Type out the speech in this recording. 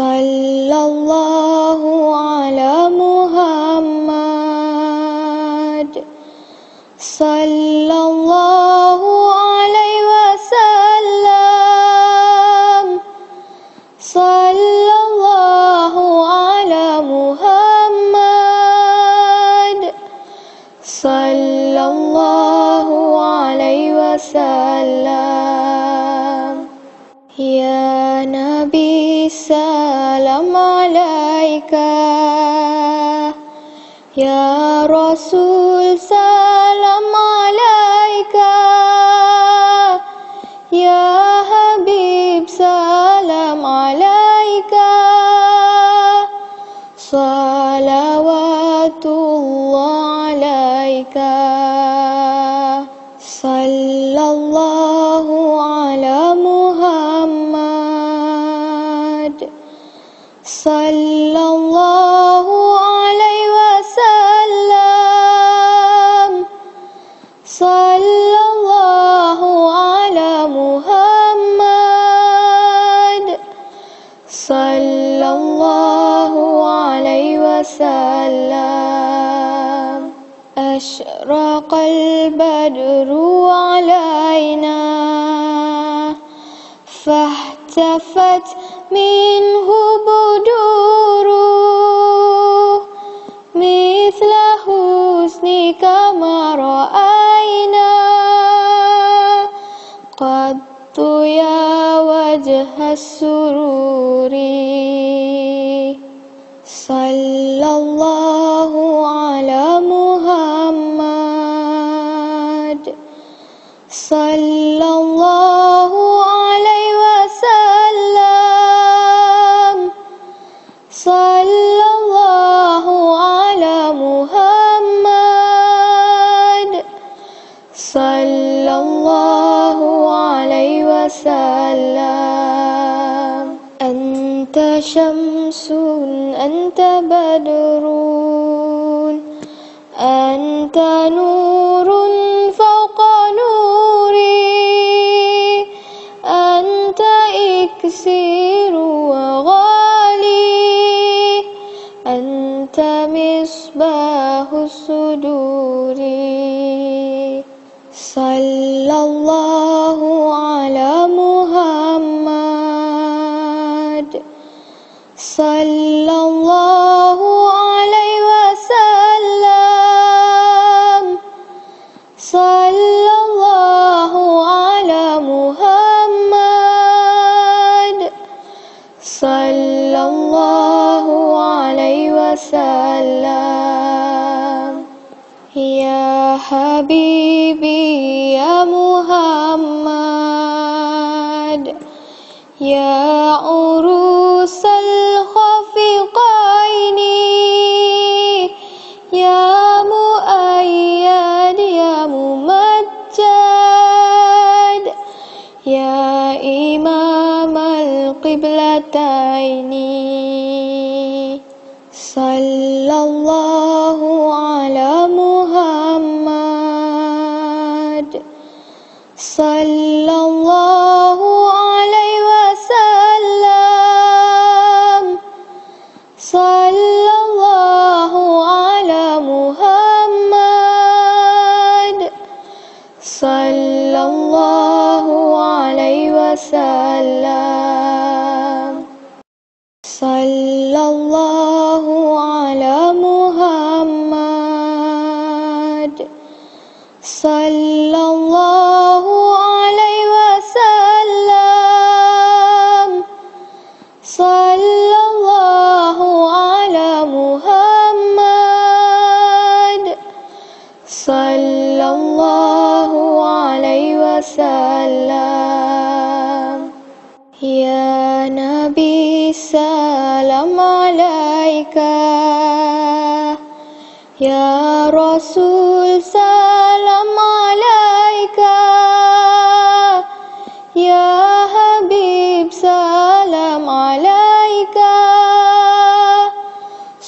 صلى الله على محمد. صلى الله عليه وسلم. صلى الله على محمد. صلى الله عليه وسلم. يا Nabi salam alaika Ya Rasul salam alaika Ya Habib salam alaika Salawatullah alaika أشرق البدر علينا. فاحتفت منه بدوره مثل حسنك ما رأينا. قط يا وجه السرور. صلى الله على صلى الله عليه وسلم. أنت شمس أنت بدر أنت نور فوق نوري أنت إكسير وغالي أنت مصباح الصدور. صلى الله على محمد. صلى الله حبيبي يا محمد يا عروس الخفقين يا مؤيد يا ممجد يا إمام القبلتين. صلى الله على محمد. صلى الله على محمد. صلى الله عليه وسلم. صلى الله على محمد. صلى الله عليه وسلم. يا نبي سلام عليك يا رسول سلام عليك